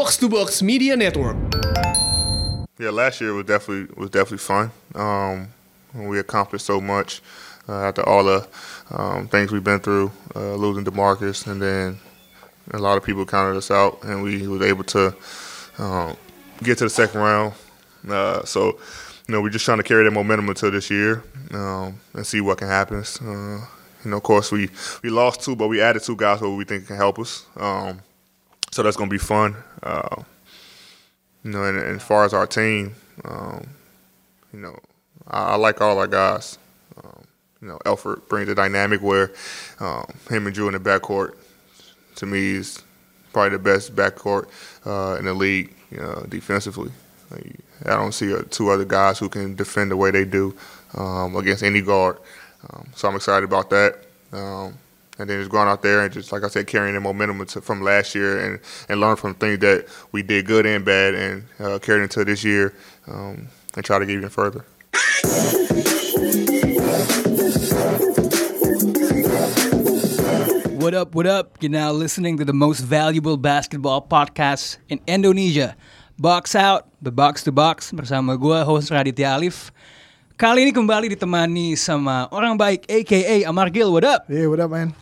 Box to Box Media Network. Yeah, last year was definitely was definitely fun. Um, we accomplished so much uh, after all the um, things we've been through, uh, losing Demarcus, and then a lot of people counted us out, and we was able to um, get to the second round. Uh, so, you know, we're just trying to carry that momentum until this year um, and see what can happen. Uh, you know, of course, we we lost two, but we added two guys who we think can help us. Um, so that's going to be fun. Uh, you know, and, and, as far as our team, um, you know, I, I, like all our guys. Um, you know, Elfrid brings a dynamic where um, him and Drew in the backcourt, to me, is probably the best backcourt uh, in the league you know, defensively. I don't see uh, two other guys who can defend the way they do um, against any guard. Um, so I'm excited about that. And then just going out there and just like I said, carrying the momentum from last year and and learn from things that we did good and bad and uh, carry into this year um, and try to get even further. What up, what up? You're now listening to the most valuable basketball podcast in Indonesia. Box Out, The Box to Box bersama gue, host Raditya Alif. Kali ini kembali ditemani sama orang baik aka Amar Gil. What up? Yeah, what up, man?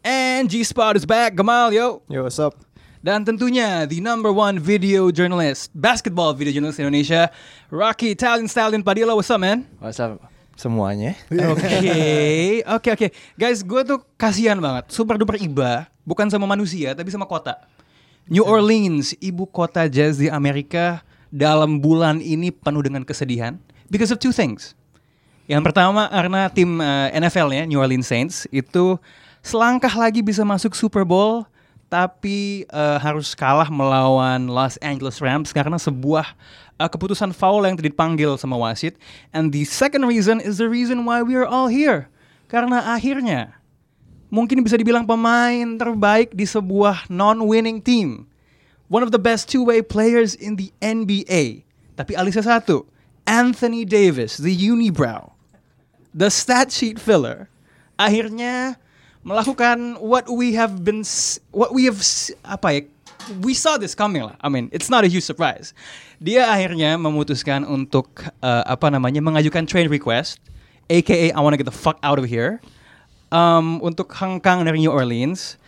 And G Spot is back. Gamal, yo. Yo, what's up? Dan tentunya the number one video journalist, basketball video journalist Indonesia, Rocky Italian Stallion Padilla. What's up, man? What's up? Semuanya. Oke, oke, oke. Guys, gue tuh kasihan banget. Super duper iba, bukan sama manusia, tapi sama kota. New Orleans, ibu kota jazz di Amerika, dalam bulan ini penuh dengan kesedihan. Because of two things. Yang pertama karena tim uh, eh, NFL-nya, New Orleans Saints, itu selangkah lagi bisa masuk Super Bowl tapi uh, harus kalah melawan Los Angeles Rams karena sebuah uh, keputusan foul yang dipanggil sama wasit. And the second reason is the reason why we are all here. Karena akhirnya mungkin bisa dibilang pemain terbaik di sebuah non-winning team. One of the best two-way players in the NBA. Tapi alisnya satu, Anthony Davis, the unibrow, the stat sheet filler. Akhirnya melakukan what we have been what we have apa ya we saw this coming lah. I mean, it's not a huge surprise. Dia akhirnya memutuskan untuk uh, apa namanya mengajukan trade request, aka I wanna get the fuck out of here, um, untuk hengkang dari New Orleans.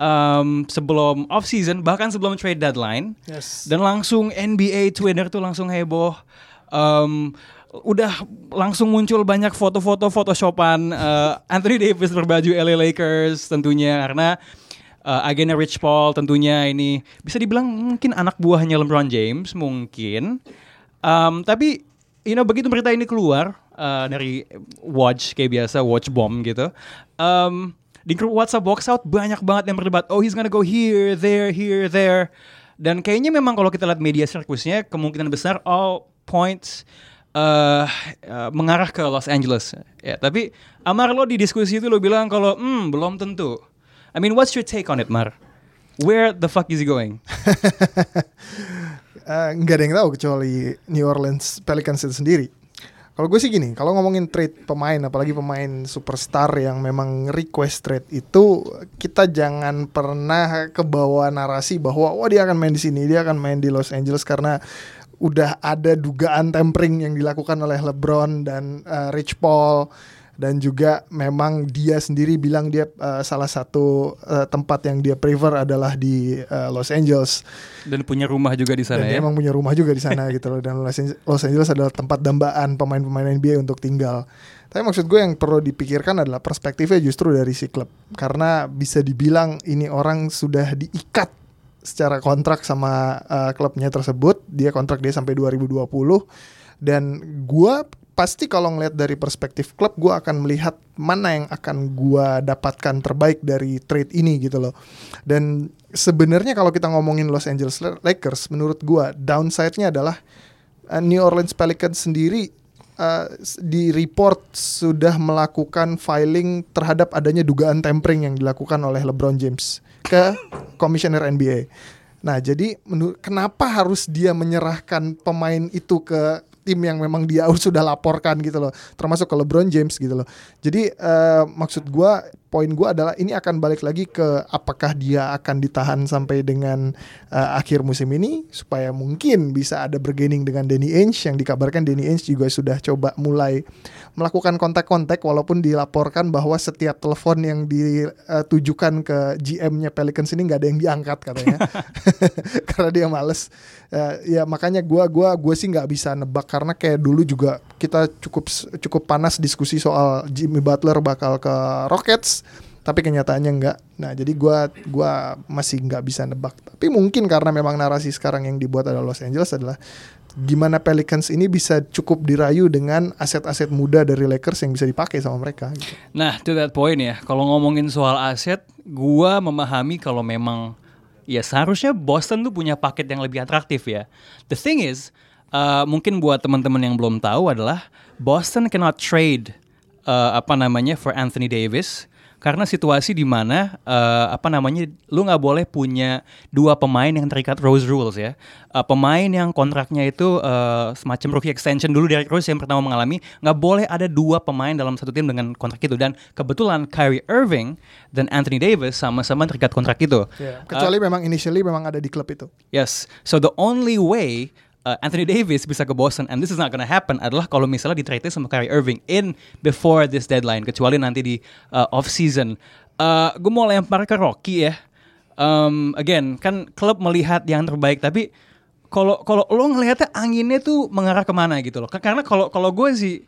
Um, sebelum off season bahkan sebelum trade deadline yes. dan langsung NBA Twitter tuh langsung heboh um, udah langsung muncul banyak foto-foto photoshopan uh, Anthony Davis berbaju LA Lakers tentunya karena uh, agennya Rich Paul tentunya ini bisa dibilang mungkin anak buahnya LeBron James mungkin. Um, tapi you know begitu berita ini keluar uh, dari watch kayak biasa watch bomb gitu um, di grup WhatsApp box out banyak banget yang berdebat oh he's gonna go here there here there. Dan kayaknya memang kalau kita lihat media sirkusnya kemungkinan besar all points uh, mengarah ke Los Angeles. Ya, tapi Amar lo di diskusi itu lo bilang kalau hmm belum tentu. I mean, what's your take on it, Mar? Where the fuck is he going? uh, ada yang tahu kecuali New Orleans Pelicans itu sendiri. Kalau gue sih gini, kalau ngomongin trade pemain, apalagi pemain superstar yang memang request trade itu, kita jangan pernah kebawa narasi bahwa wah dia akan main di sini, dia akan main di Los Angeles karena udah ada dugaan tampering yang dilakukan oleh LeBron dan uh, Rich Paul dan juga memang dia sendiri bilang dia uh, salah satu uh, tempat yang dia prefer adalah di uh, Los Angeles dan punya rumah juga di sana dan ya. Dia emang punya rumah juga di sana gitu loh dan Los Angeles adalah tempat dambaan pemain-pemain NBA untuk tinggal. Tapi maksud gue yang perlu dipikirkan adalah perspektifnya justru dari si klub karena bisa dibilang ini orang sudah diikat secara kontrak sama uh, klubnya tersebut. Dia kontrak dia sampai 2020 dan gua pasti kalau ngelihat dari perspektif klub gue akan melihat mana yang akan gue dapatkan terbaik dari trade ini gitu loh. Dan sebenarnya kalau kita ngomongin Los Angeles Lakers menurut gue downside-nya adalah uh, New Orleans Pelicans sendiri uh, di report sudah melakukan filing terhadap adanya dugaan tampering yang dilakukan oleh LeBron James ke komisioner NBA. Nah, jadi kenapa harus dia menyerahkan pemain itu ke tim yang memang dia sudah laporkan gitu loh, termasuk ke LeBron James gitu loh. Jadi uh, maksud gue poin gue adalah ini akan balik lagi ke apakah dia akan ditahan sampai dengan uh, akhir musim ini supaya mungkin bisa ada bergaining dengan Danny Ainge. Yang dikabarkan Danny Ainge juga sudah coba mulai melakukan kontak-kontak walaupun dilaporkan bahwa setiap telepon yang ditujukan ke GM-nya Pelicans ini nggak ada yang diangkat katanya. Karena dia males. Uh, ya makanya gue gua gue sih nggak bisa nebak karena kayak dulu juga kita cukup cukup panas diskusi soal Jimmy Butler bakal ke Rockets tapi kenyataannya enggak. Nah, jadi gua gua masih nggak bisa nebak. Tapi mungkin karena memang narasi sekarang yang dibuat adalah Los Angeles adalah gimana Pelicans ini bisa cukup dirayu dengan aset-aset muda dari Lakers yang bisa dipakai sama mereka. Gitu. Nah, to that point ya, kalau ngomongin soal aset, gua memahami kalau memang ya seharusnya Boston tuh punya paket yang lebih atraktif ya. The thing is, uh, mungkin buat teman-teman yang belum tahu adalah Boston cannot trade uh, apa namanya for Anthony Davis karena situasi di mana uh, apa namanya lu nggak boleh punya dua pemain yang terikat Rose rules ya. Uh, pemain yang kontraknya itu uh, semacam rookie extension dulu dari Rose yang pertama mengalami nggak boleh ada dua pemain dalam satu tim dengan kontrak itu. Dan kebetulan Kyrie Irving dan Anthony Davis sama-sama terikat kontrak itu. Yeah. kecuali uh, memang initially memang ada di klub itu. Yes. So the only way uh, Anthony Davis bisa ke Boston and this is not gonna happen adalah kalau misalnya di trade sama Kyrie Irving in before this deadline kecuali nanti di uh, off season. Uh, gue mau lempar ke Rocky ya. Um, again kan klub melihat yang terbaik tapi kalau kalau lo ngelihatnya anginnya tuh mengarah ke mana gitu loh. Karena kalau kalau gue sih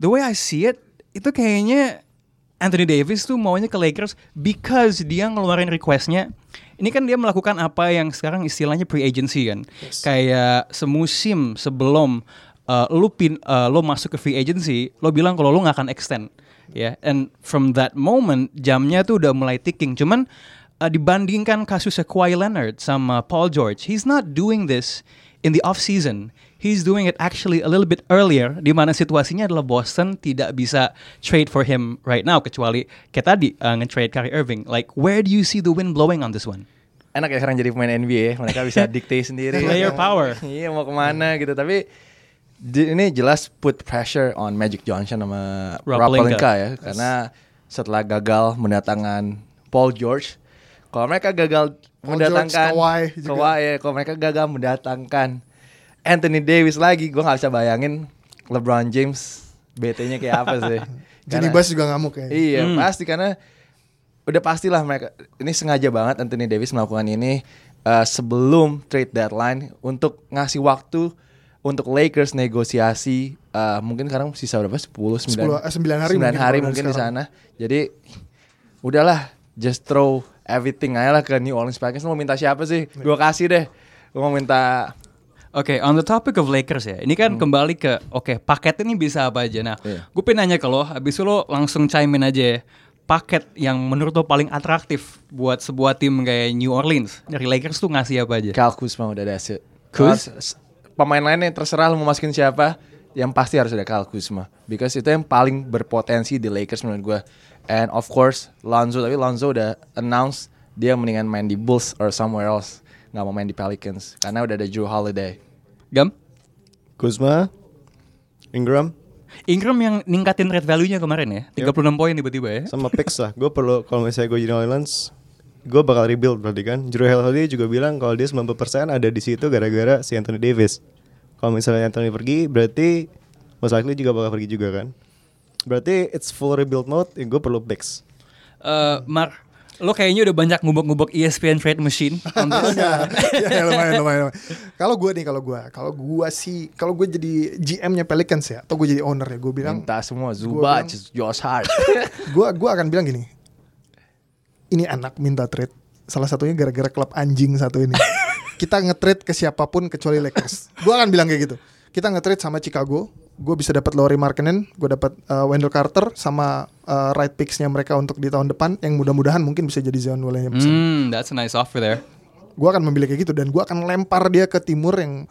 the way I see it itu kayaknya Anthony Davis tuh maunya ke Lakers because dia ngeluarin requestnya ini kan dia melakukan apa yang sekarang istilahnya pre-agency kan. Yes. Kayak semusim sebelum uh, lu pin uh, lo masuk ke free agency, lo bilang kalau lo nggak akan extend. Ya, yeah. and from that moment jamnya tuh udah mulai ticking. Cuman uh, dibandingkan kasusnya Kawhi Leonard sama Paul George, he's not doing this in the off season he's doing it actually a little bit earlier di mana situasinya adalah Boston tidak bisa trade for him right now kecuali kayak tadi uh, nge-trade Kyrie Irving. Like where do you see the wind blowing on this one? Enak ya sekarang jadi pemain NBA ya, mereka bisa dikte sendiri. Player power. iya mau ke mana gitu, tapi ini jelas put pressure on Magic Johnson sama Rob, Rob Pelinka ya, karena setelah gagal mendatangkan Paul George, kalau mereka gagal Paul mendatangkan Kawhi, Kawhi ya, kalau mereka gagal mendatangkan Anthony Davis lagi. Gue nggak bisa bayangin LeBron James BT-nya kayak apa sih. Jadi Bas juga ngamuk ya iya hmm. pasti. Karena udah pastilah mereka ini sengaja banget Anthony Davis melakukan ini uh, sebelum trade deadline untuk ngasih waktu untuk Lakers negosiasi uh, mungkin sekarang sisa berapa? 10 9 10, 9 hari 9 mungkin hari mungkin di sana. Jadi udahlah just throw everything aja lah ke New Orleans Pelicans. Mau minta siapa sih? Gue kasih deh. Gue mau minta Oke, okay, on the topic of Lakers ya. Ini kan hmm. kembali ke oke, okay, paket ini bisa apa aja. Nah, yeah. gue pengen nanya ke lo, habis itu lo langsung chime in aja ya. Paket yang menurut lo paling atraktif buat sebuah tim kayak New Orleans dari Lakers tuh ngasih apa aja? Kyle Kuzma udah ada sih. Kuz? Pemain lainnya terserah lo mau masukin siapa, yang pasti harus ada Kyle Kuzma. Because itu yang paling berpotensi di Lakers menurut gue. And of course Lonzo, tapi Lonzo udah announce dia mendingan main di Bulls or somewhere else nggak mau main di Pelicans karena udah ada Drew Holiday. Gam? Kuzma, Ingram. Ingram yang ningkatin rate value-nya kemarin ya, 36 yep. poin tiba-tiba ya. Sama picks lah, gue perlu kalau misalnya gue jadi Orleans, gue bakal rebuild berarti kan. Drew Holiday juga bilang kalau dia 90% ada di situ gara-gara si Anthony Davis. Kalau misalnya Anthony pergi, berarti most likely juga bakal pergi juga kan. Berarti it's full rebuild mode, ya gue perlu picks. Uh, Mark, Lo kayaknya udah banyak ngubek-ngubek ESPN trade machine. ya, ya, lumayan, lumayan. Kalau gue nih, kalau gue, kalau gue sih, kalau gue jadi GM-nya Pelicans ya, atau gue jadi owner ya, gue bilang. Minta semua Zubac, Josh Hart. gue, gue akan bilang gini. Ini anak minta trade. Salah satunya gara-gara klub anjing satu ini. Kita nge-trade ke siapa pun kecuali Lakers. Gue akan bilang kayak gitu. Kita nge-trade sama Chicago, gue bisa dapat Laurie Markkinen, gue dapat uh, Wendell Carter sama uh, right picksnya mereka untuk di tahun depan yang mudah-mudahan mungkin bisa jadi Zion Williamson. Hmm, that's a nice offer there. Gue akan memilih kayak gitu dan gue akan lempar dia ke timur yang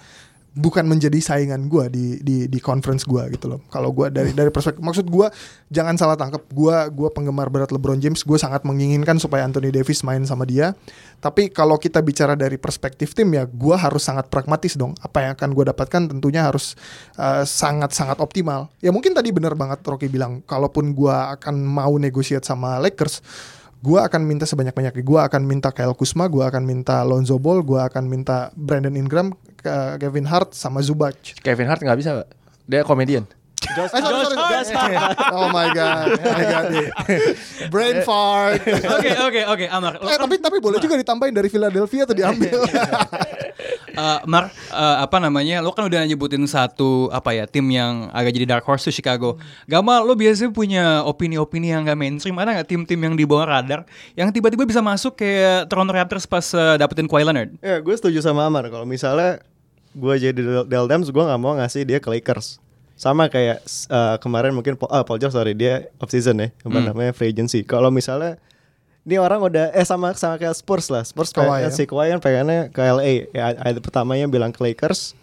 bukan menjadi saingan gue di di di conference gue gitu loh. Kalau gue dari dari perspektif maksud gue jangan salah tangkap gue gue penggemar berat LeBron James gue sangat menginginkan supaya Anthony Davis main sama dia. Tapi kalau kita bicara dari perspektif tim ya gue harus sangat pragmatis dong. Apa yang akan gue dapatkan tentunya harus uh, sangat sangat optimal. Ya mungkin tadi benar banget Rocky bilang kalaupun gue akan mau negosiat sama Lakers gue akan minta sebanyak-banyaknya. Gue akan minta Kyle Kuzma, gue akan minta Lonzo Ball, gue akan minta Brandon Ingram, Kevin Hart, sama Zubac. Kevin Hart nggak bisa, Pak. Dia komedian. Josh, eh, sorry, sorry. oh my god, I got it. Brain fart. Oke oke oke, Amar. Eh, tapi tapi boleh juga ditambahin dari Philadelphia atau diambil. uh, Mar, uh, apa namanya? Lo kan udah nyebutin satu apa ya tim yang agak jadi dark horse tuh Chicago. Gamal, lo biasanya punya opini-opini yang gak mainstream. Ada nggak tim-tim yang di bawah radar yang tiba-tiba bisa masuk kayak Toronto Raptors pas uh, dapetin Kawhi Leonard? Ya, gue setuju sama Amar. Kalau misalnya gue jadi Del Dams, gue nggak mau ngasih dia ke Lakers sama kayak uh, kemarin mungkin uh, Paul George sorry dia off season ya apa hmm. namanya free agency. Kalau misalnya ini orang udah eh sama sama kayak Spurs lah. Spurs Kawhi, ya? si Kawhi kan pengennya ke LA ya ada pertamanya bilang ke Lakers.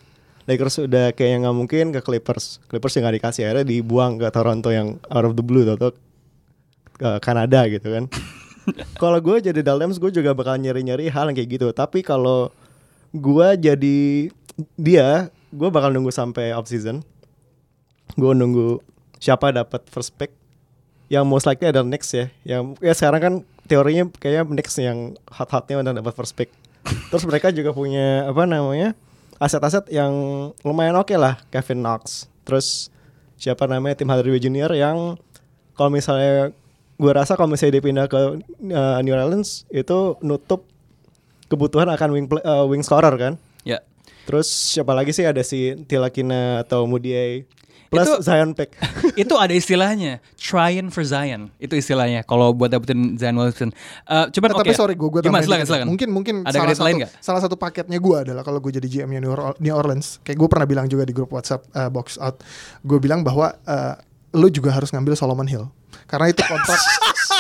Lakers udah kayak nggak mungkin ke Clippers. Clippers yang nggak dikasih akhirnya dibuang ke Toronto yang out of the blue atau ke Kanada gitu kan. Kalau gue jadi Daldams gue juga bakal nyari-nyari hal yang kayak gitu. Tapi kalau gue jadi dia gue bakal nunggu sampai off season gue nunggu siapa dapat first pick. Yang most likely adalah next ya. Yang ya sekarang kan teorinya kayaknya next yang hot-hotnya udah dapat first pick. Terus mereka juga punya apa namanya aset-aset yang lumayan oke okay lah. Kevin Knox. Terus siapa namanya Tim Hardaway Junior yang kalau misalnya gue rasa kalau misalnya dia pindah ke uh, New Orleans itu nutup kebutuhan akan wing play, uh, wing scorer kan. Ya. Yeah. terus siapa lagi sih? Ada si Tilakina atau Mudiay plus itu, Zion pick. itu ada istilahnya, trying for Zion. Itu istilahnya kalau buat dapetin Zion Wilson. Uh, coba nah, okay. Tapi sorry gue gue Gimana, silakan, silakan. Mungkin mungkin ada salah satu, lain gak? salah satu paketnya gue adalah kalau gue jadi GM-nya New Orleans, kayak gue pernah bilang juga di grup WhatsApp uh, box out, gue bilang bahwa uh, lu juga harus ngambil Solomon Hill karena itu kontrak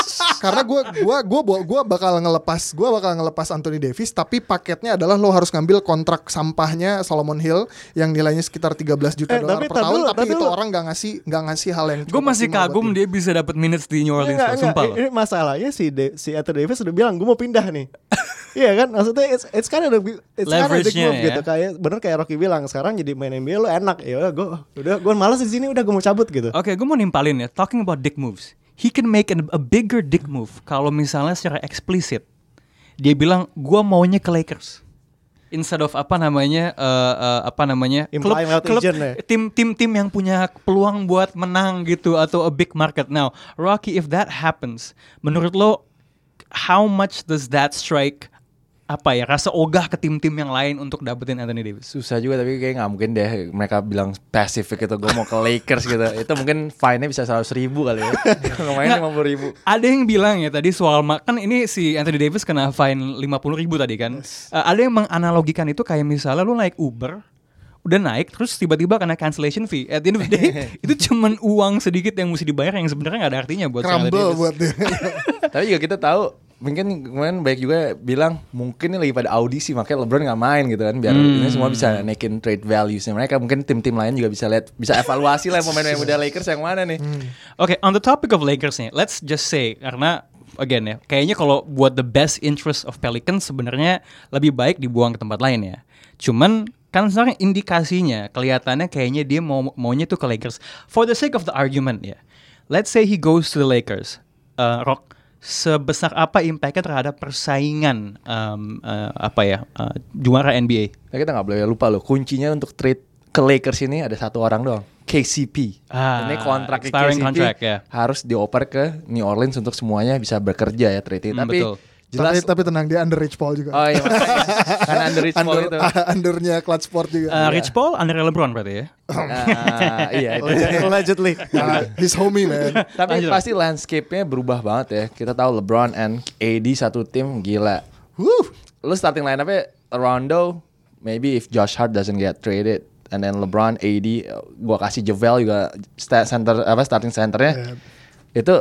karena gue gua gua gua bakal ngelepas gue bakal ngelepas Anthony Davis tapi paketnya adalah lo harus ngambil kontrak sampahnya Solomon Hill yang nilainya sekitar 13 juta eh, dolar per tahun tapi, tapi itu orang nggak ngasih nggak ngasih hal yang gue masih kagum dia bisa dapat minutes di New Orleans enggak, sumpah enggak, ini masalahnya si De, si Anthony Davis udah bilang gue mau pindah nih. Iya kan, maksudnya it's, it's kind of it's kind of big move ya? gitu kayak bener kayak Rocky bilang sekarang jadi main NBA lo enak. Ya udah gue udah gue malas di sini udah gue mau cabut gitu. Oke, okay, gue mau nimpalin ya. Talking about dick moves he can make an, a bigger dick move kalau misalnya secara eksplisit dia bilang gua maunya ke Lakers instead of apa namanya uh, uh, apa namanya klub, klub ya. tim tim tim yang punya peluang buat menang gitu atau a big market now Rocky if that happens menurut lo how much does that strike apa ya rasa ogah ke tim-tim yang lain untuk dapetin Anthony Davis? Susah juga tapi kayak nggak mungkin deh. Mereka bilang Pacific gitu gue mau ke Lakers gitu. Itu mungkin fine-nya bisa seratus ribu kali ya. Ngomongin lima puluh ribu. ada yang bilang ya tadi soal kan ini si Anthony Davis kena fine lima puluh ribu tadi kan. Yes. uh, ada yang menganalogikan itu kayak misalnya lu naik Uber udah naik terus tiba-tiba kena cancellation fee. At the end of the day itu cuman uang sedikit yang mesti dibayar yang sebenarnya nggak ada artinya buat Crumble buat dia. Tapi juga kita tahu mungkin kemarin baik juga bilang mungkin ini lagi pada audisi makanya LeBron nggak main gitu kan biar hmm. ini semua bisa naikin trade valuesnya mereka mungkin tim-tim lain juga bisa lihat bisa evaluasi lah pemain yang muda Lakers yang mana nih. Hmm. Oke, okay, on the topic of Lakers nih, let's just say karena again ya, kayaknya kalau buat the best interest of Pelicans sebenarnya lebih baik dibuang ke tempat lain ya. Cuman kan sekarang indikasinya kelihatannya kayaknya dia mau maunya tuh ke Lakers. For the sake of the argument ya, let's say he goes to the Lakers, uh, Rock sebesar apa impactnya terhadap persaingan um, uh, apa ya uh, juara NBA? Ya kita nggak boleh lupa loh kuncinya untuk trade ke Lakers ini ada satu orang doang. KCP. Ah, ini kontrak KCP contract, ya. harus dioper ke New Orleans untuk semuanya bisa bekerja ya trade. Hmm, Tapi betul Jelas. Tapi, tapi tenang dia under Rich Paul juga. Oh iya. Karena under Rich Paul under, itu. undernya Clutch Sport juga. Uh, Rich Paul under LeBron berarti ya. uh, iya itu. Allegedly. Uh, his homie man. tapi pasti landscape-nya berubah banget ya. Kita tahu LeBron and AD satu tim gila. Wuh. Lu starting line apa Rondo maybe if Josh Hart doesn't get traded and then LeBron AD gua kasih Javel juga center apa starting centernya. Yeah. Itu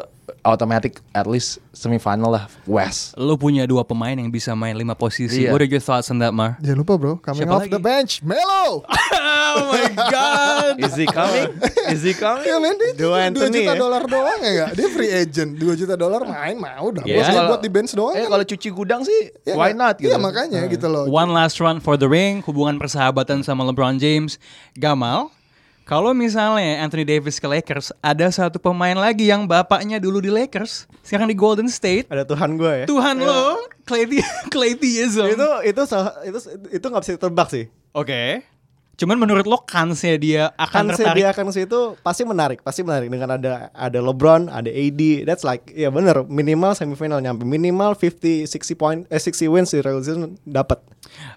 automatic at least semifinal lah West. Lu punya dua pemain yang bisa main lima posisi. Iya. What are your thoughts on that, Mar? Jangan lupa bro, coming Siapa off lagi? the bench, Melo. oh my god. Is he coming? Is he coming? ya men, dia Dua cuma 2 Anthony juta ya. dolar doang ya gak? Dia free agent, 2 juta dolar main mau dah. Iya. Bos Kalau- buat di bench doang Eh kan. kalau cuci gudang sih Ya why not gitu. Iya makanya gitu loh. One last run for the ring, hubungan persahabatan sama LeBron James. Gamal, kalau misalnya Anthony Davis ke Lakers, ada satu pemain lagi yang bapaknya dulu di Lakers, sekarang di Golden State. Ada Tuhan gue ya. Tuhan lo, Clay, Clay Theism. Itu itu itu itu nggak bisa ditebak sih. Oke. Cuman menurut lo kansnya dia akan Kan tertarik dia akan ke situ pasti menarik, pasti menarik dengan ada ada LeBron, ada AD. That's like ya bener minimal semifinal nyampe minimal 50 60 point eh 60 wins di regular season dapat.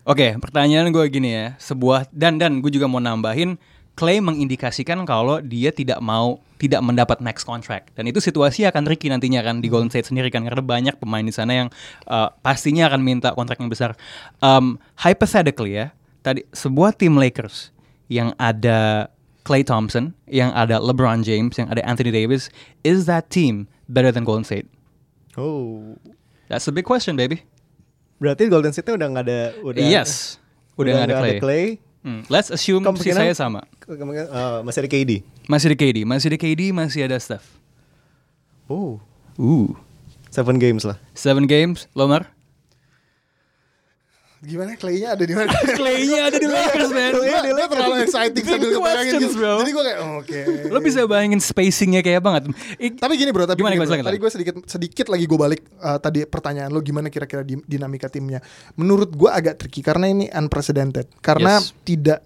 Oke, pertanyaan gue gini ya, sebuah dan dan gue juga mau nambahin Clay mengindikasikan kalau dia tidak mau tidak mendapat max contract dan itu situasi akan tricky nantinya kan di Golden State sendiri kan karena banyak pemain di sana yang uh, pastinya akan minta kontrak yang besar. Um, hypothetically ya, tadi sebuah tim Lakers yang ada Clay Thompson, yang ada LeBron James, yang ada Anthony Davis, is that team better than Golden State? Oh. That's a big question, baby. Berarti Golden State udah nggak ada udah yes, udah, nggak ada Clay. Clay. Hmm, Let's assume Kemungkinan- sisanya sama. Eh, masih ada KD. Masih ada KD, masih ada KD, masih ada Steph. Oh. Uh, Seven games lah. seven games, Lomar. Gimana Clay-nya ada di mana? Clay-nya ada di Lakers, man. Gue dia terlalu exciting sambil kebayangin gitu. bro. Jadi gue kayak oh, oke. Lo bisa bayangin spacingnya kayak banget. I- Tapi gini bro, tapi Gimana, gini, gimana, bro. silakan, tadi gue sedikit sedikit lagi gue balik uh, tadi pertanyaan lo gimana kira-kira di- dinamika timnya. Menurut gue agak tricky karena ini unprecedented. Karena Yes. tidak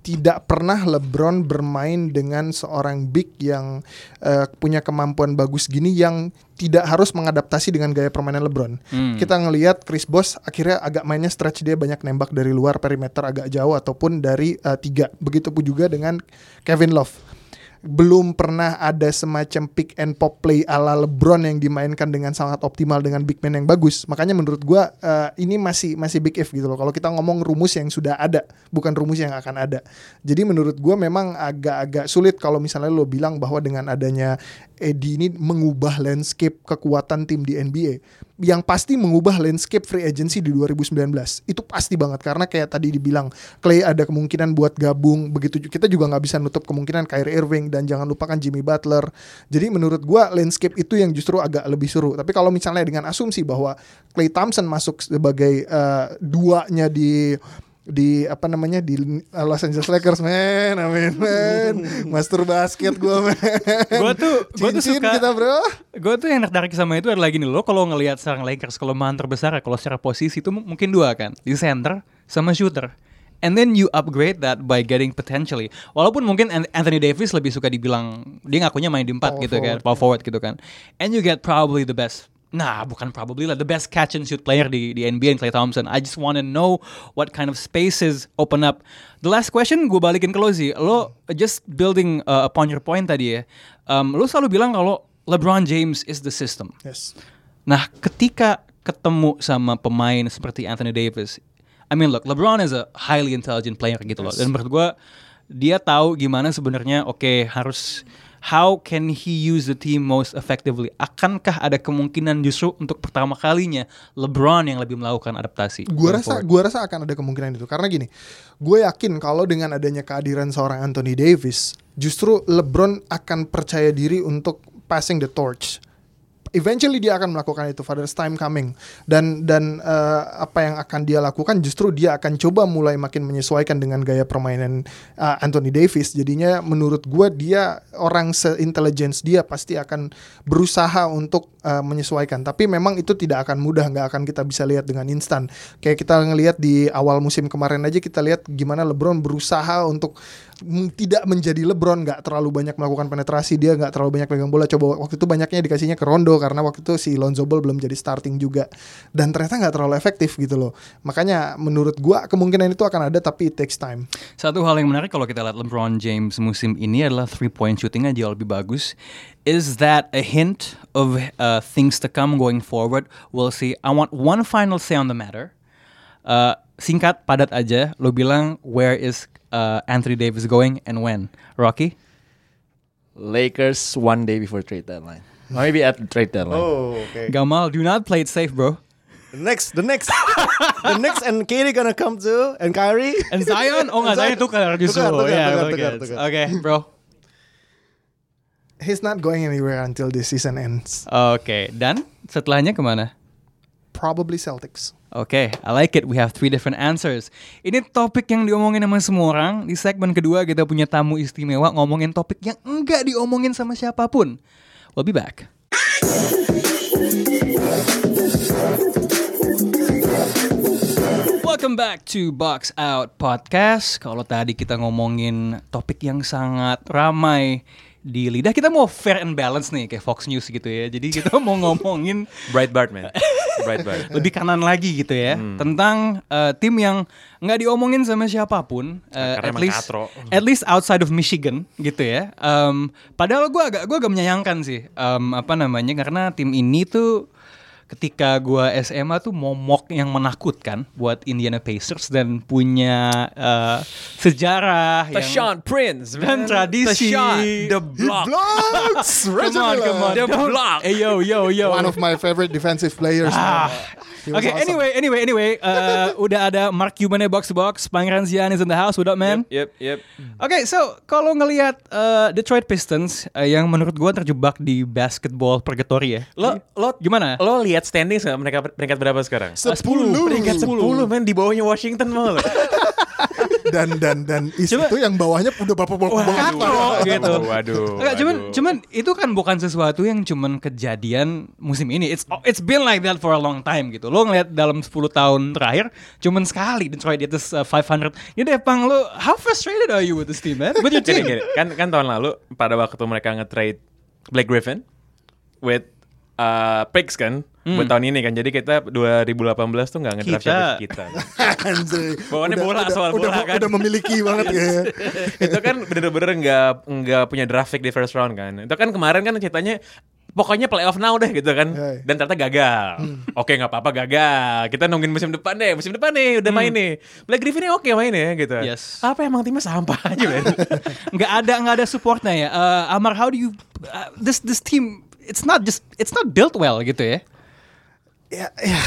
tidak pernah LeBron bermain dengan seorang big yang uh, punya kemampuan bagus gini yang tidak harus mengadaptasi dengan gaya permainan LeBron. Hmm. Kita ngelihat Chris Bosh akhirnya agak mainnya stretch dia banyak nembak dari luar perimeter agak jauh ataupun dari uh, tiga. Begitupun juga dengan Kevin Love belum pernah ada semacam pick and pop play ala LeBron yang dimainkan dengan sangat optimal dengan big man yang bagus. Makanya menurut gua eh, ini masih masih big if gitu loh. Kalau kita ngomong rumus yang sudah ada, bukan rumus yang akan ada. Jadi menurut gua memang agak-agak sulit kalau misalnya lo bilang bahwa dengan adanya Eddie ini mengubah landscape kekuatan tim di NBA. Yang pasti mengubah landscape free agency di 2019. Itu pasti banget karena kayak tadi dibilang Clay ada kemungkinan buat gabung. Begitu kita juga nggak bisa nutup kemungkinan Kyrie Irving dan jangan lupakan Jimmy Butler. Jadi menurut gua landscape itu yang justru agak lebih seru. Tapi kalau misalnya dengan asumsi bahwa Clay Thompson masuk sebagai eh, duanya di di apa namanya di Los Angeles Lakers men amin men master basket gua men Gua tuh- gua tuh suka- kita bro Gue tuh yang tertarik sama itu adalah gini lo kalau ngelihat seorang Lakers kelemahan terbesar ya kalau secara posisi itu mungkin dua kan di center sama shooter. And then you upgrade that by getting potentially. Walaupun mungkin An- Anthony Davis lebih suka dibilang dia ngakunya main di empat gitu kan, forward, power forward gitu kan. And you get probably the best. Nah, bukan probably lah, the best catch and shoot player di di NBA, Klay Thompson. I just wanna know what kind of spaces open up. The last question gue balikin ke lo sih. Lo just building uh, upon your point tadi ya. Um, lo selalu bilang kalau LeBron James is the system. yes Nah, ketika ketemu sama pemain seperti Anthony Davis, I mean look, LeBron is a highly intelligent player gitu loh. Dan menurut gua dia tahu gimana sebenarnya oke harus how can he use the team most effectively? Akankah ada kemungkinan justru untuk pertama kalinya LeBron yang lebih melakukan adaptasi? Gua rasa forward? gua rasa akan ada kemungkinan itu karena gini gue yakin kalau dengan adanya kehadiran seorang Anthony Davis justru LeBron akan percaya diri untuk passing the torch eventually dia akan melakukan itu father's time coming. Dan dan eh, apa yang akan dia lakukan justru dia akan coba mulai makin menyesuaikan dengan gaya permainan eh, Anthony Davis. Jadinya menurut gue dia orang seintelligence dia pasti akan berusaha untuk eh, menyesuaikan. Tapi memang itu tidak akan mudah nggak akan kita bisa lihat dengan instan. Kayak kita ngelihat di awal musim kemarin aja kita lihat gimana LeBron berusaha untuk tidak menjadi LeBron nggak terlalu banyak melakukan penetrasi dia nggak terlalu banyak pegang bola coba waktu itu banyaknya dikasihnya ke Rondo karena waktu itu si Lonzo Ball belum jadi starting juga dan ternyata nggak terlalu efektif gitu loh makanya menurut gua kemungkinan itu akan ada tapi it takes time Satu hal yang menarik kalau kita lihat LeBron James musim ini adalah three point shootingnya jauh lebih bagus. Is that a hint of uh, things to come going forward? We'll see. I want one final say on the matter. Uh, singkat, padat aja. Lo bilang where is uh, Anthony Davis going and when? Rocky? Lakers one day before trade deadline. Maybe at the trade deadline. Oh, okay. Gamal, do not play it safe, bro. The next, the next, the next, and Katie gonna come too, and Kyrie. And Zion? Oh nggak, Zion tukar justru. Tukar, tukar, Yeah, tukar, okay. tukar, tukar. Oke, bro. He's not going anywhere until this season ends. Oke, dan setelahnya ke mana? Probably Celtics. Oke, I like it. We have three different answers. Ini topik yang diomongin sama semua orang. Di segmen kedua kita punya tamu istimewa ngomongin topik yang enggak diomongin sama siapa pun. We'll be back. Welcome back to Box Out Podcast. Kalau tadi kita ngomongin topik yang sangat ramai di lidah, kita mau fair and balance nih kayak Fox News gitu ya. Jadi kita mau ngomongin Breitbart man. Breitbart. lebih kanan lagi gitu ya tentang uh, tim yang nggak diomongin sama siapa pun uh, karena at least katro. at least outside of Michigan gitu ya um, padahal gue agak gue agak menyayangkan sih um, apa namanya karena tim ini tuh ketika gua SMA tuh momok yang menakutkan buat Indiana Pacers dan punya uh, sejarah yang Tashawn Prince dan man. tradisi. Tashawn, the block. Blocks! Come on, come on. The block. Hey yo yo yo. One of my favorite defensive players. Ah. Oke, awesome. anyway, anyway, anyway, uh, udah ada Mark Cuban box box, Pangeran Zian is in the house, what up man? Yep, yep. Oke, so kalau ngelihat uh, Detroit Pistons uh, yang menurut gua terjebak di basketball purgatory ya. Lo lo Gimana? Lo lihat standing nggak mereka peringkat berapa sekarang? Sepuluh. Peringkat 10 men di bawahnya Washington malah. dan dan dan is Coba- itu yang bawahnya udah bapak bapak Katro gitu. Waduh. Enggak, cuman cuman itu kan bukan sesuatu yang cuman kejadian musim ini. It's it's been like that for a long time gitu. Lo ngeliat dalam 10 tahun terakhir cuman sekali Detroit di atas uh, 500. Ya deh, Pang, lo how frustrated are you with this team, man? With your Gini, team? gini. Kan kan tahun lalu pada waktu mereka nge-trade Blake Griffin with uh, picks kan buat tahun ini kan. Jadi kita 2018 tuh nggak ngedraft Kita. siapa kita. Bawaannya bola, soal udah, bola kan. udah memiliki banget ya itu kan bener-bener nggak nggak punya draft pick di first round kan. Itu kan kemarin kan ceritanya pokoknya playoff now deh gitu kan. Dan ternyata gagal. Oke nggak apa-apa gagal. Kita nungguin musim depan deh. Musim depan nih udah main nih. Blake Griffin oke main ya gitu. Yes. Apa emang timnya sampah aja nggak ada nggak ada supportnya ya. Uh, Amar, how do you uh, this this team? It's not just it's not built well gitu ya. ya ya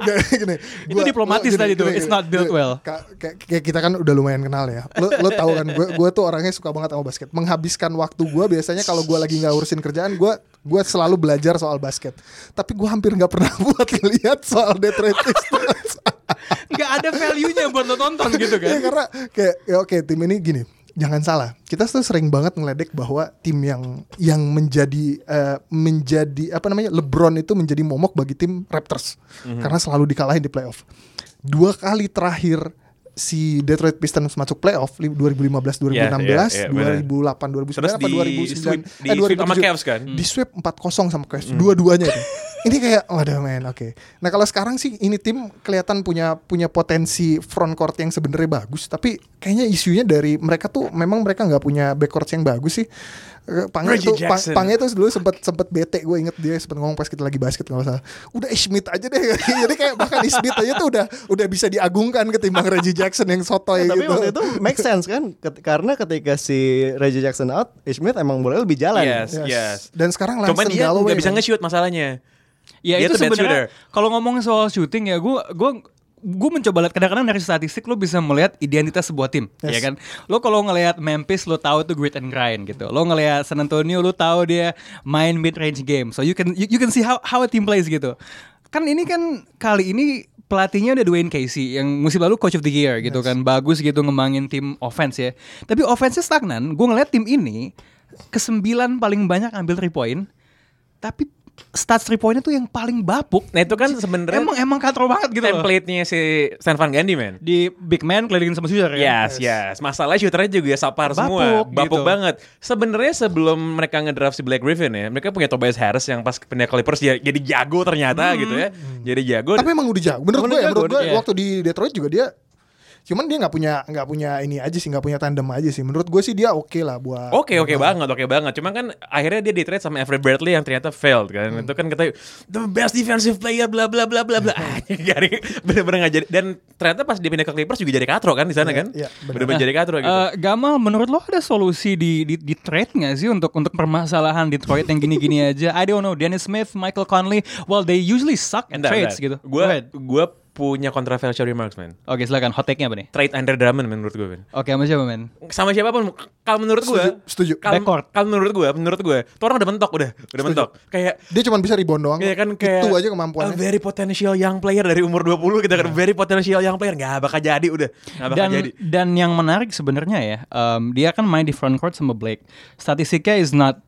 Gak, gini, Itu diplomatis tadi tuh, it's not built well. Ka- Kayak kita kan udah lumayan kenal ya. Lo lo tahu kan gue gue tuh orangnya suka banget sama basket. Menghabiskan waktu gue biasanya kalau gue lagi nggak urusin kerjaan gue gue selalu belajar soal basket. Tapi gue hampir nggak pernah buat ngeliat soal Detroit Pistons. Nggak ada value-nya buat lo tonton gitu Ya, kan. karena kayak ya oke tim ini gini jangan salah kita tuh sering banget ngeledek bahwa tim yang yang menjadi eh, menjadi apa namanya LeBron itu menjadi momok bagi tim Raptors karena selalu dikalahin di playoff dua kali terakhir si Detroit Pistons masuk playoff li- 2015 2016 Iya, iya, iya, benar. 2008 2009 Terus apa di 2009 sweep- di eh, sweep sama 2007. Cavs kan? di sweep 4-0 sama Cavs dua-duanya itu ini kayak waduh men oke nah kalau sekarang sih ini tim kelihatan punya punya potensi front court yang sebenarnya bagus tapi kayaknya isunya dari mereka tuh memang mereka nggak punya backcourt yang bagus sih Eh, Pange Reggie tuh Jackson. Pange tuh dulu sempet sempet bete gue inget dia sempet ngomong pas kita lagi basket kalau salah udah Smith aja deh jadi kayak bahkan Smith aja tuh udah udah bisa diagungkan ketimbang Reggie Jackson yang sotoy Tapi gitu waktu itu make sense kan Ket- karena ketika si Reggie Jackson out, Smith emang boleh lebih jalan. Yes, yes. dan sekarang Cuman Langston dia Galloway nggak bisa men. nge-shoot masalahnya. Ya Dia itu sebenarnya kalau ngomong soal shooting ya gue gue gue mencoba lihat kadang-kadang dari statistik lo bisa melihat identitas sebuah tim Yes. ya kan? Lo kalau ngelihat Memphis lo tahu tuh grit and grind gitu. Lo ngelihat San Antonio lo tahu dia main mid range game. So you can you, you can see how how a team plays gitu. Kan ini kan kali ini pelatihnya udah Dwayne Casey yang musim lalu coach of the year gitu kan. Bagus gitu ngembangin tim offense ya. Tapi offense stagnan. Gue ngelihat tim ini kesembilan paling banyak ambil three point tapi stats three pointnya tuh yang paling bapuk Nah itu kan sebenarnya Emang emang katro banget gitu loh. template-nya si Stan Van Gundy man. Di big man kelilingin sama shooter ya. Yes, yes. Masalah shooternya juga sapar semua, Bapuk bapuk gitu. banget. Sebenarnya sebelum mereka ngedraft si Black Griffin ya, mereka punya Tobias Harris yang pas pindah Clippers dia jadi jago ternyata gitu ya. Jadi jago. Tapi emang udah jago. Menurut gue ya, menurut gue iya. waktu di Detroit juga dia Cuman dia nggak punya nggak punya ini aja sih, nggak punya tandem aja sih. Menurut gue sih dia oke lah buat. Oke oke banget oke banget. Cuma kan akhirnya dia di trade sama Avery Bradley yang ternyata failed kan. Hmm. Itu kan kata the best defensive player bla bla bla bla bla. Gari bener-bener nggak jadi. Dan ternyata pas dia pindah ke Clippers juga jadi katro kan di sana Iya, kan. iya, bener. Bener-bener jadi katro gitu. Eh, Gamal, menurut lo ada solusi di di, di trade nggak sih untuk untuk permasalahan Detroit yang gini-gini aja? I don't know. Dennis Smith, Michael Conley, well they usually suck at trades gitu. Gue gue punya controversial remarks man. Oke, silakan. Hot take-nya apa nih? Trade Andre Drummond menurut gue man. Oke, sama siapa men? Sama siapa pun kalau menurut gue Setuju, setuju. Kalau Backcourt. kalau menurut gue, menurut gue, tuh orang udah mentok udah, udah mentok. Kayak Dia cuma bisa rebound doang. Iya kan kayak itu aja a kemampuannya. very potential young player dari umur 20 kita kan very potential young player nggak bakal jadi udah nggak bakal Dan jadi. dan yang menarik sebenarnya ya, em, dia kan main di front court sama Blake. Statistiknya is not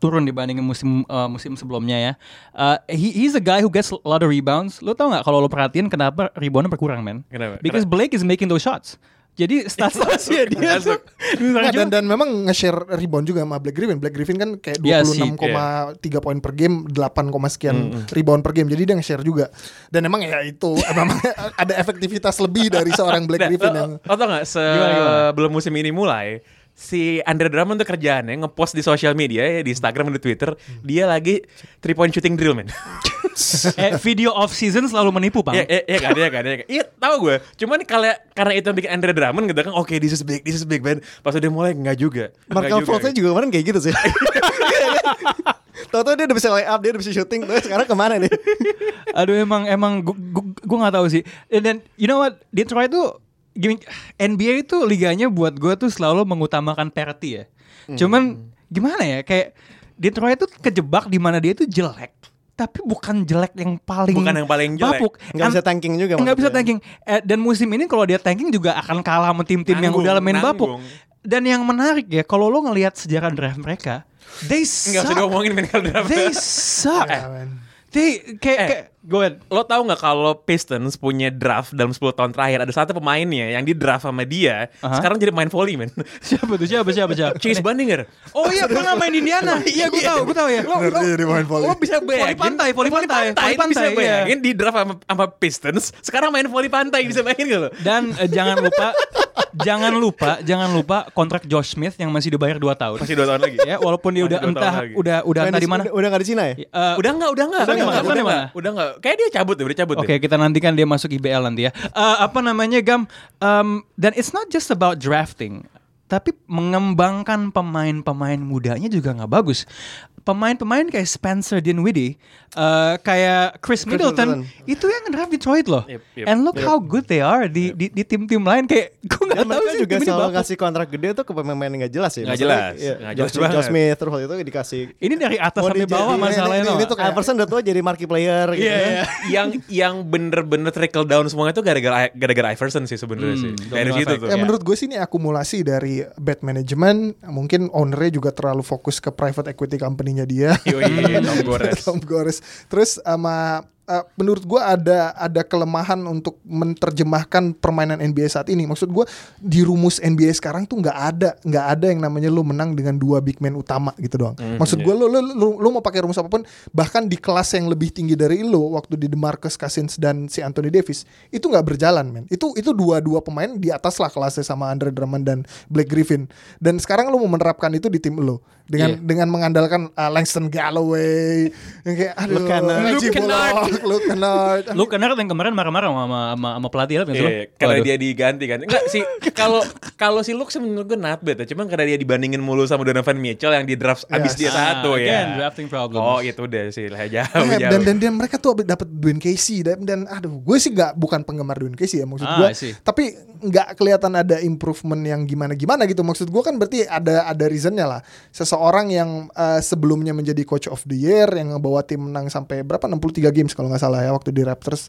turun dibandingin musim eh, musim sebelumnya ya. Eh, he, he's a guy who gets a lot of rebounds. Lo tau nggak kalau lo perhatiin kenapa reboundnya berkurang men? Kenapa? Because Blake is making those shots. Jadi stats-statsnya dia tuh Nggak, dan dan memang nge-share rebound juga sama Black Griffin. Black Griffin kan kayak Iya sih, 26,3 poin per game, 8, sekian rebound per game. Jadi dia nge-share juga. Dan emang ya itu memang ada efektivitas lebih dari seorang Black Nah, Griffin yang tau gak sebelum musim ini mulai si Andre Drummond tuh kerjaannya ngepost di sosial media ya di Instagram dan di Twitter dia lagi three point shooting drill man. eh, video off season selalu menipu, Bang. Iya, iya, iya kan, iya kan, iya kan. Iya, tahu gue. Cuman kalau karena itu yang bikin Andre Drummond gitu kan, oke, this is big, this is big man. Pas udah mulai nggak juga. Markel juga. Fultz juga kemarin kayak gitu sih. Tahu-tahu dia udah bisa lay up, dia udah bisa shooting. Terus sekarang ke mana nih? Aduh emang emang gue gue nggak tahu sih. Dan dan, you know what Detroit tuh gini NBA itu liganya buat gue tuh selalu mengutamakan parity ya. Cuman gimana ya kayak Detroit tuh kejebak di mana dia tuh jelek. Tapi bukan jelek yang paling Bukan yang paling jelek. bapuk. Nggak An- bisa tanking juga Nggak bisa tanking. Eh, dan musim ini kalau dia tanking juga akan kalah sama tim-tim yang udah main bapuk. nanggung. Dan yang menarik ya kalau lo ngelihat sejarah draft mereka, they Nggak usah suck. diomongin men kalau Drummond. They suck. Men. They kayak, Eh. kayak go ahead. Lo tau gak kalau Pistons punya draft dalam 10 tahun terakhir Ada satu pemainnya yang di draft sama dia Aha. Sekarang jadi main volley men Siapa tuh? Siapa siapa siapa? Chase Bandinger Oh iya pernah main di Indiana. Iya gue tahu, gue tahu ya. Lo, Bener, dia di main volley. Lo bisa Volley bayangin pantai, volley pantai, volley Bisa pantai, iya. bayangin di draft sama, sama Pistons Sekarang main volley pantai Bisa bayangin gak lo? Dan eh, jangan lupa jangan lupa, jangan lupa kontrak Josh Smith yang masih dibayar 2 tahun. Masih 2 tahun lagi ya, walaupun dia Masih udah entah lagi. udah udah entah di mana. Udah, udah gak di Cina ya? Eh, Udah enggak, udah enggak Udah nggak, Udah udah enggak, nggak? udah enggak Kayak dia cabut deh, udah cabut deh Oke, kita nantikan dia masuk IBL nanti ya. Eh, apa namanya Gam? Em, dan it's not just about drafting, tapi mengembangkan pemain-pemain mudanya juga nggak bagus. Pemain-pemain kayak Spencer Dinwiddie, eh, kayak Chris Middleton, Middleton. itu yang ngedraft Detroit loh. Yep, yep, And look how good they are di di, di tim-tim lain kayak gue nggak Dan tahu mereka sih juga ini selalu kasih kontrak gede tuh ke pemain-pemain yang gak jelas ya. Nggak jelas, nggak Josh, jelas banget. Josh Smith terus waktu itu dikasih Ini dari atas sampai bawah ini- masalahnya ini- no. ini tuh kayak- Iverson udah tua jadi marquee player gitu. Iya, kan. iya. yang yang bener-bener trickle down semuanya itu gara-gara gara-gara Iverson sih sebenarnya Hmm, sih. Dari situ tuh. Ya menurut gue sih ini akumulasi dari bad management, mungkin ownernya juga terlalu fokus ke private equity company-nya dia. Yoi, Tom Gores. Tom Gores. Terus sama eh, menurut gue ada ada kelemahan untuk menerjemahkan permainan NBA saat ini. Maksud gue di rumus NBA sekarang tuh nggak ada nggak ada yang namanya lo menang dengan dua big man utama gitu doang. Maksud gue lo, lo lo lo mau pakai rumus apa pun bahkan di kelas yang lebih tinggi dari lo waktu di DeMarcus Cousins dan si Anthony Davis itu nggak berjalan men. Itu itu dua-dua pemain di atas lah kelasnya sama Andre Drummond dan Blake Griffin. Dan sekarang lo mau menerapkan itu di tim lo dengan Iya. dengan mengandalkan uh, Langston Galloway yang kayak aduh Luke Kennard. Reggie Luke Kennard. Luke Kennard. Kennard yang kemarin marah-marah sama sama, sama pelatih apa Iya, iya, karena dia diganti kan. Enggak sih, kalau kalau si Luke sih menurut gue not bad ya. Cuman karena dia dibandingin mulu sama Donovan Mitchell yang di draft abis Yes. dia satu Ah, ya. again, drafting problems. Oh, itu udah sih lah jauh jauh. dan, dan dan mereka tuh dapat Dwayne Casey dan, dan aduh gue sih nggak bukan penggemar Dwayne Casey ya maksud Ah, gue tapi nggak kelihatan ada improvement yang gimana gimana gitu maksud gue kan berarti ada ada reasonnya lah seseorang yang eh, sebelumnya menjadi coach of the year yang ngebawa tim menang sampai berapa 63 games kalau nggak salah ya waktu di Raptors.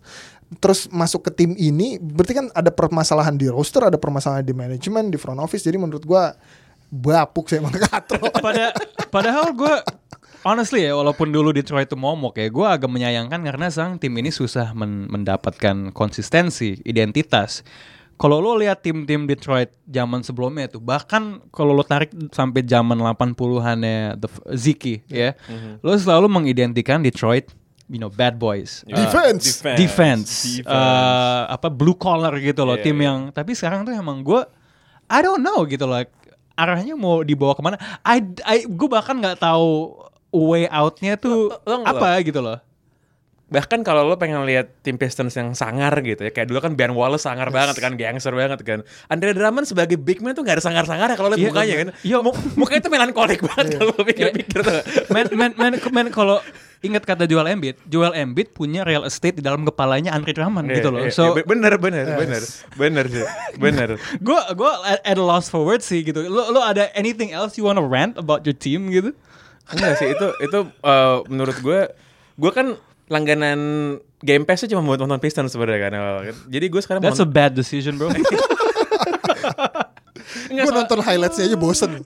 Terus masuk ke tim ini berarti kan ada permasalahan di roster ada permasalahan di manajemen di front office. Jadi menurut gue bapuk sih emang katro. Pada padahal gue honestly ya walaupun dulu Detroit itu momok ya gue agak menyayangkan karena sang tim ini susah men- mendapatkan konsistensi identitas. Kalau lo lihat tim-tim Detroit zaman sebelumnya tuh bahkan kalau lo tarik sampai zaman 80-annya The F- Ziki ya lo selalu mengidentikan Detroit you know bad boys. Uh, Defense. defense, Defense. uh, apa blue collar gitu loh Yeah, tim yeah. yang tapi sekarang tuh emang gue I don't know gitu loh arahnya mau dibawa ke mana I, I gue bahkan nggak tahu way outnya tuh Lo- lo apa gitu loh Bahkan kalau lo pengen lihat tim Pistons yang sangar gitu ya, kayak dulu kan Ben Wallace sangar banget kan, gangster banget kan. Andre Drummond sebagai big man tuh gak ada sangar-sangar ya kalau lihat Iya, mukanya kan. Iya. Mu- mukanya tuh melankolik banget kalau lo pikir-pikir tuh. men men men, men kalau ingat kata Joel Embiid Joel Embiid punya real estate di dalam kepalanya Andre Drummond gitu loh. Iya, so iya, bener bener bener. Bener sih bener. Gue gue at, a loss for words sih gitu. Lo lo ada anything else you wanna rant about your team gitu? Enggak sih itu itu eh, menurut gue gue kan langganan Game Pass tuh cuma buat nonton Pistons sebenarnya kan awal. jadi gue sekarang that's a bad decision bro Gue nonton highlightsnya aja bosen.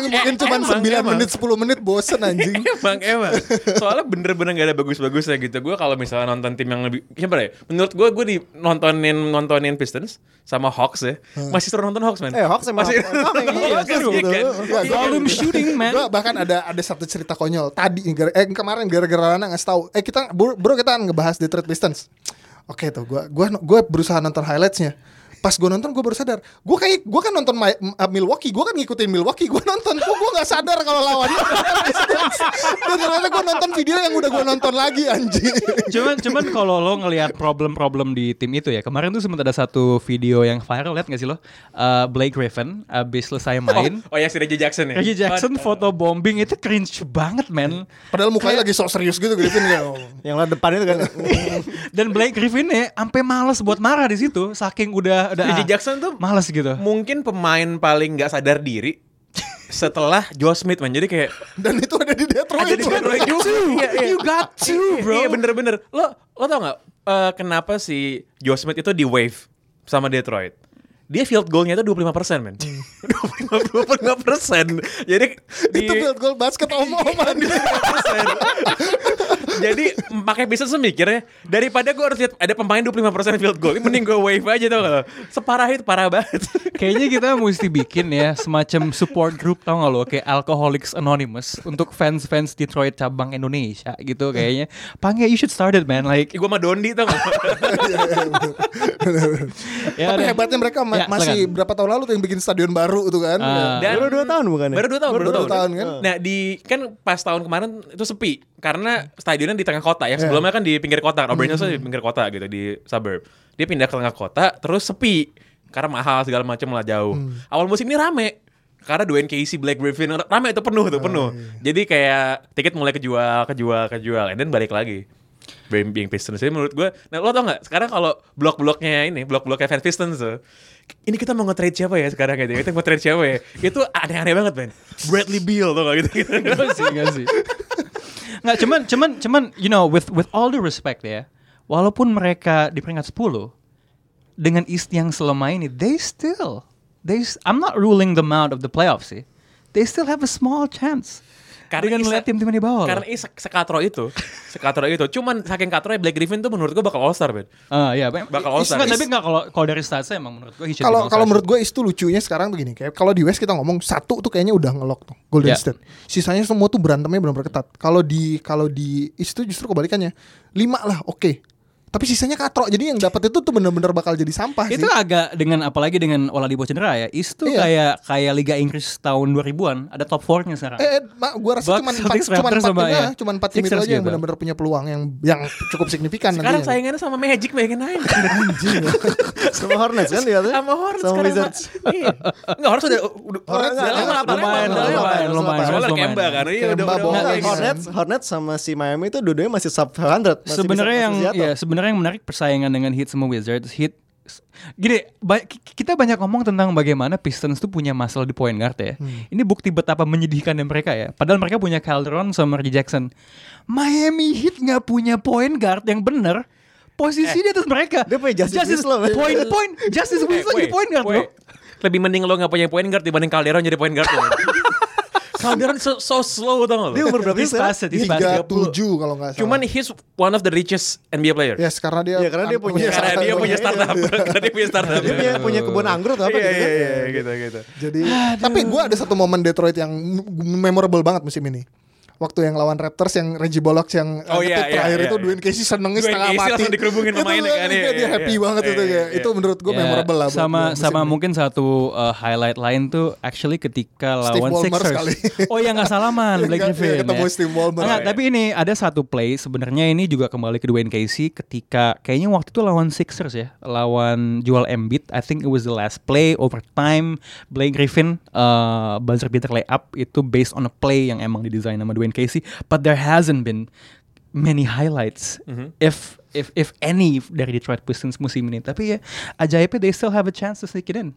Mungkin cuma 9 emang. menit 10 menit bosen anjing. emang emang soalnya bener-bener gak ada bagus-bagusnya gitu gue kalau misalnya nonton tim yang lebih siapa ya menurut gue gue di nontonin nontonin Pistons sama Hawks ya masih seru nonton Hawks man Eh, Hawks emang masih Hawks emang Iya, seru gitu. kan? Volume shooting man Gue bahkan ada ada satu cerita konyol tadi eh kemarin gara-gara Rana ngasih tahu eh kita bro, bro kita kan ngebahas Detroit Pistons oke tuh gue gua gua berusaha nonton highlightsnya pas gue nonton gue baru sadar. Gue kayak gue kan nonton My- uh, Milwaukee gue kan ngikutin Milwaukee gue nonton kok gue nggak sadar kalau lawannya dan ternyata gue nonton video yang udah gue nonton lagi anjing. Cuman cuman kalau lo ngelihat problem-problem di tim itu ya kemarin tuh sempat ada satu video yang viral lihat gak sih lo? Uh, Blake Griffin abis selesai main. oh, oh ya si Reggie Jackson ya? Reggie Jackson foto bombing itu cringe banget man padahal mukanya lagi sok serius gitu Griffin oh. Yang lah depan itu kan. dan Blake Griffin ya sampai males buat marah di situ saking udah udah Reggie ah, Jackson tuh males gitu mungkin pemain paling nggak sadar diri setelah Joe Smith man jadi kayak dan itu ada di Detroit ada di Detroit juga Iya, iya. you got to bro Iya bener-bener. Lo lo tau gak eh, kenapa si Joe Smith itu di wave sama Detroit? Dia field goalnya itu 25 persen men. 25 persen. Jadi di, itu field goal basket om-oman jadi pakai bisnis mikir ya daripada gue harus lihat ada pemain 25 persen field goal, mending gue wave aja tau gak lo? Separah itu parah banget. Kayaknya kita mesti bikin ya semacam support group tau gak lo kayak Alcoholics Anonymous untuk fans-fans Detroit cabang Indonesia gitu kayaknya. Panggil you should start it man like gue sama Dondi tau gak? ya Tapi hebatnya mereka ma- Ya, masih silakan. berapa tahun lalu tuh yang bikin stadion baru tuh kan. Ah. Dan- Baru 2 tahun bukan ya? Baru dua tahun, Baru baru, dua dua tahun, kan? Nah di kan pas tahun kemarin itu sepi karena stadionnya di tengah kota ya. Sebelumnya kan di pinggir kota, Auburn Hills tuh di pinggir kota gitu di suburb. Dia pindah ke tengah kota terus sepi karena mahal segala macam lah jauh. Awal musim ini rame karena Dwayne Casey, Black Griffin rame itu penuh tuh penuh. Jadi kayak tiket mulai kejual, kejual, kejual, and then balik lagi. Being, being Pistons Jadi menurut gue Nah lo tau gak Sekarang kalau blok-bloknya ini Blok-bloknya fans Pistons tuh Ini kita mau nge-trade siapa ya sekarang gitu Kita mau trade siapa ya Itu aneh-aneh banget men Bradley Beal tau gak gitu, gitu. Enggak sih, enggak sih. Nggak, cuman cuman cuman you know with with all the respect ya. Walaupun mereka di peringkat 10 dengan East yang selemah ini, they still they I'm not ruling them out of the playoffs sih. They still have a small chance. Dengan Isa- melihat tim-tim di bawah. Karena se- sekatro itu Sekatro itu Cuman saking katronya Black Griffin tuh menurut gue bakal all-star Ben Ah iya, Bakal all-star. Nggak, tapi nggak kalau kalau dari statsnya emang menurut gue Kalau kalau menurut gue itu lucunya sekarang tuh gini kayak kalau di West kita ngomong satu tuh kayaknya udah ngelok tuh Golden Ya. State. Sisanya semua tuh berantemnya benar-benar ketat. Kalau di kalau di East tuh justru kebalikannya. Lima lah oke. Tapi sisanya katro. Jadi yang dapat itu tuh bener-bener bakal jadi sampah itu sih. agak dengan apalagi dengan Oladipo cedera ya. East tuh Iya. kayak kayak Liga Inggris tahun 2000-an, ada top 4-nya sekarang. Eh, eh gua rasa cuma empat, cuma empat ya. cuma empat tim itu aja yang gitu. benar-benar punya peluang yang yang cukup signifikan Sekarang nantinya. saingannya sama Magic bayangin aja Sama Hornets kan lihatnya? Sama Hornets Sama Wizards. Iya Enggak Hornets udah Hornets udah lama, lumayan, lumayan, lumayan, Soalnya lumayan. Kemba kan Iya udah. Hornets, Hornets sama si Miami itu dua-duanya masih sub 500. masih sebenarnya bisa- yang ya sebenarnya yang menarik persaingan dengan Heat sama Wizards. Heat gini, ba- ki- kita banyak ngomong tentang bagaimana Pistons tuh punya masalah di point guard ya. Ini bukti betapa menyedihkannya mereka ya. Padahal mereka punya Calderon sama Reggie Jackson. Miami Heat nggak punya point guard yang bener. Posisi di atas mereka. Dia punya Justice Winslow, man. Point point Justice Winslow Eh, jadi point guard, bro. weh. Lebih mending lo gak punya point guard dibanding Calderon jadi point guard lo. Calderon so, so slow tau gak lo? Dia umur berapa sih sekarang? Tiga tujuh kalau nggak salah. Cuman he's one of the richest NBA player. Yes, karena dia Iya, karena dia punya- Karena dia punya startup. Karena dia punya startup. Dia punya, punya kebun anggur atau apa Iya gitu iya kan? iya gitu gitu. Jadi tapi gue ada satu momen Detroit yang memorable banget musim ini. Waktu yang lawan Raptors yang Reggie Bullock yang Oh, iya, iya, terakhir iya, itu iya. Dwayne Casey senengnya Dwayne setengah Casey mati. langsung dikerubungin Itu pemainnya dia- kan, iya, dia, dia iya, happy iya. banget itu Iya, kayak. iya. Itu menurut gue Ya, memorable lah. sama sama ini. mungkin satu uh, highlight lain tuh actually ketika Steve lawan Ballmer Sixers. sekali. Oh ya nggak salaman Blake Iya, Griffin. ketemu ya. Steve Ballmer. Oh, tapi ini ada satu play sebenarnya ini juga kembali ke Dwayne Casey ketika kayaknya waktu itu lawan Sixers ya, lawan Joel Embiid. I think it was the last play overtime. Blake Griffin uh, buzzer beater layup itu based on a play yang emang didesain sama Dwayne Casey, but there hasn't been many highlights if if if any dari Detroit Pistons musim ini. Tapi ya ajaibnya they still have a chance to sneak it in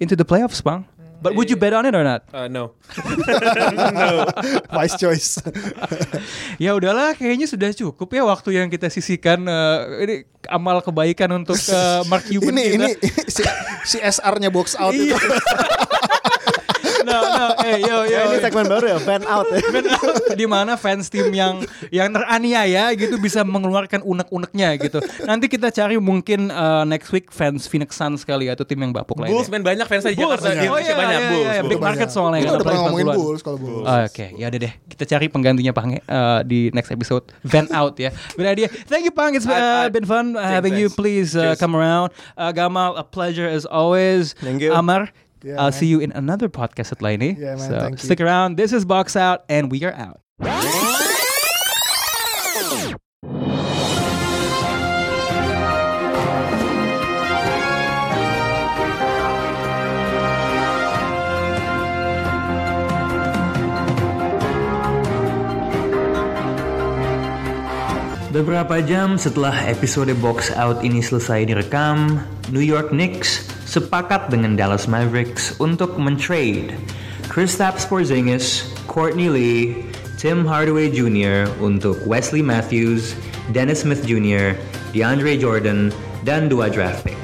into the playoffs, Bang. But would you bet on it or not? Uh, no. Wise choice. ya udahlah, kayaknya sudah cukup ya waktu yang kita sisihkan eh, ini amal kebaikan untuk eh, Mark Cuban ini kita. ini si, si SR-nya box out itu. Iya. nah, nah, eh yo yo. Ya, ini segmen baru ya, fan out ya. di mana fans tim yang yang teraniaya gitu bisa mengeluarkan unek-uneknya gitu. Nanti kita cari mungkin eh, next week fans Phoenix Suns sekali atau tim yang bapuk lainnya. Bulls main banyak fansnya di Jakarta, di oh iya, banyak iya, Bulls. iya, big market soalnya Kita kan, udah pernah ngomongin 40-an. Bulls kalau Bulls. Oh, Oke, ya udah deh. Kita cari penggantinya Pang uh, di next episode. Van out ya. Good idea. Thank you Pang. It's uh, Uh, uh, been fun uh, having you. Please uh, come around. Uh, Gamal, a pleasure as always. Thank you. Amar, Yeah, I'll man. see you in another podcast setelah ini. Yeah, man. so Thank you. stick around. This is Box Out, and we are out. Beberapa jam setelah episode Box Out ini selesai direkam, New York Knicks sepakat dengan Dallas Mavericks untuk mentrade Kristaps Porzingis, Courtney Lee, Tim Hardaway Jr. untuk Wesley Matthews, Dennis Smith Jr., DeAndre Jordan, dan dua draft pick.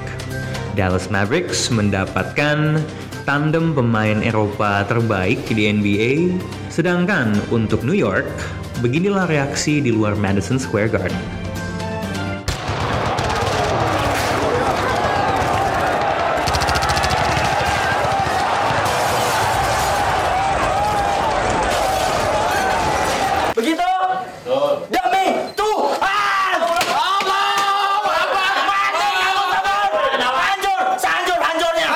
Dallas Mavericks mendapatkan tandem pemain Eropa terbaik di NBA, sedangkan untuk New York, beginilah reaksi di luar Madison Square Garden.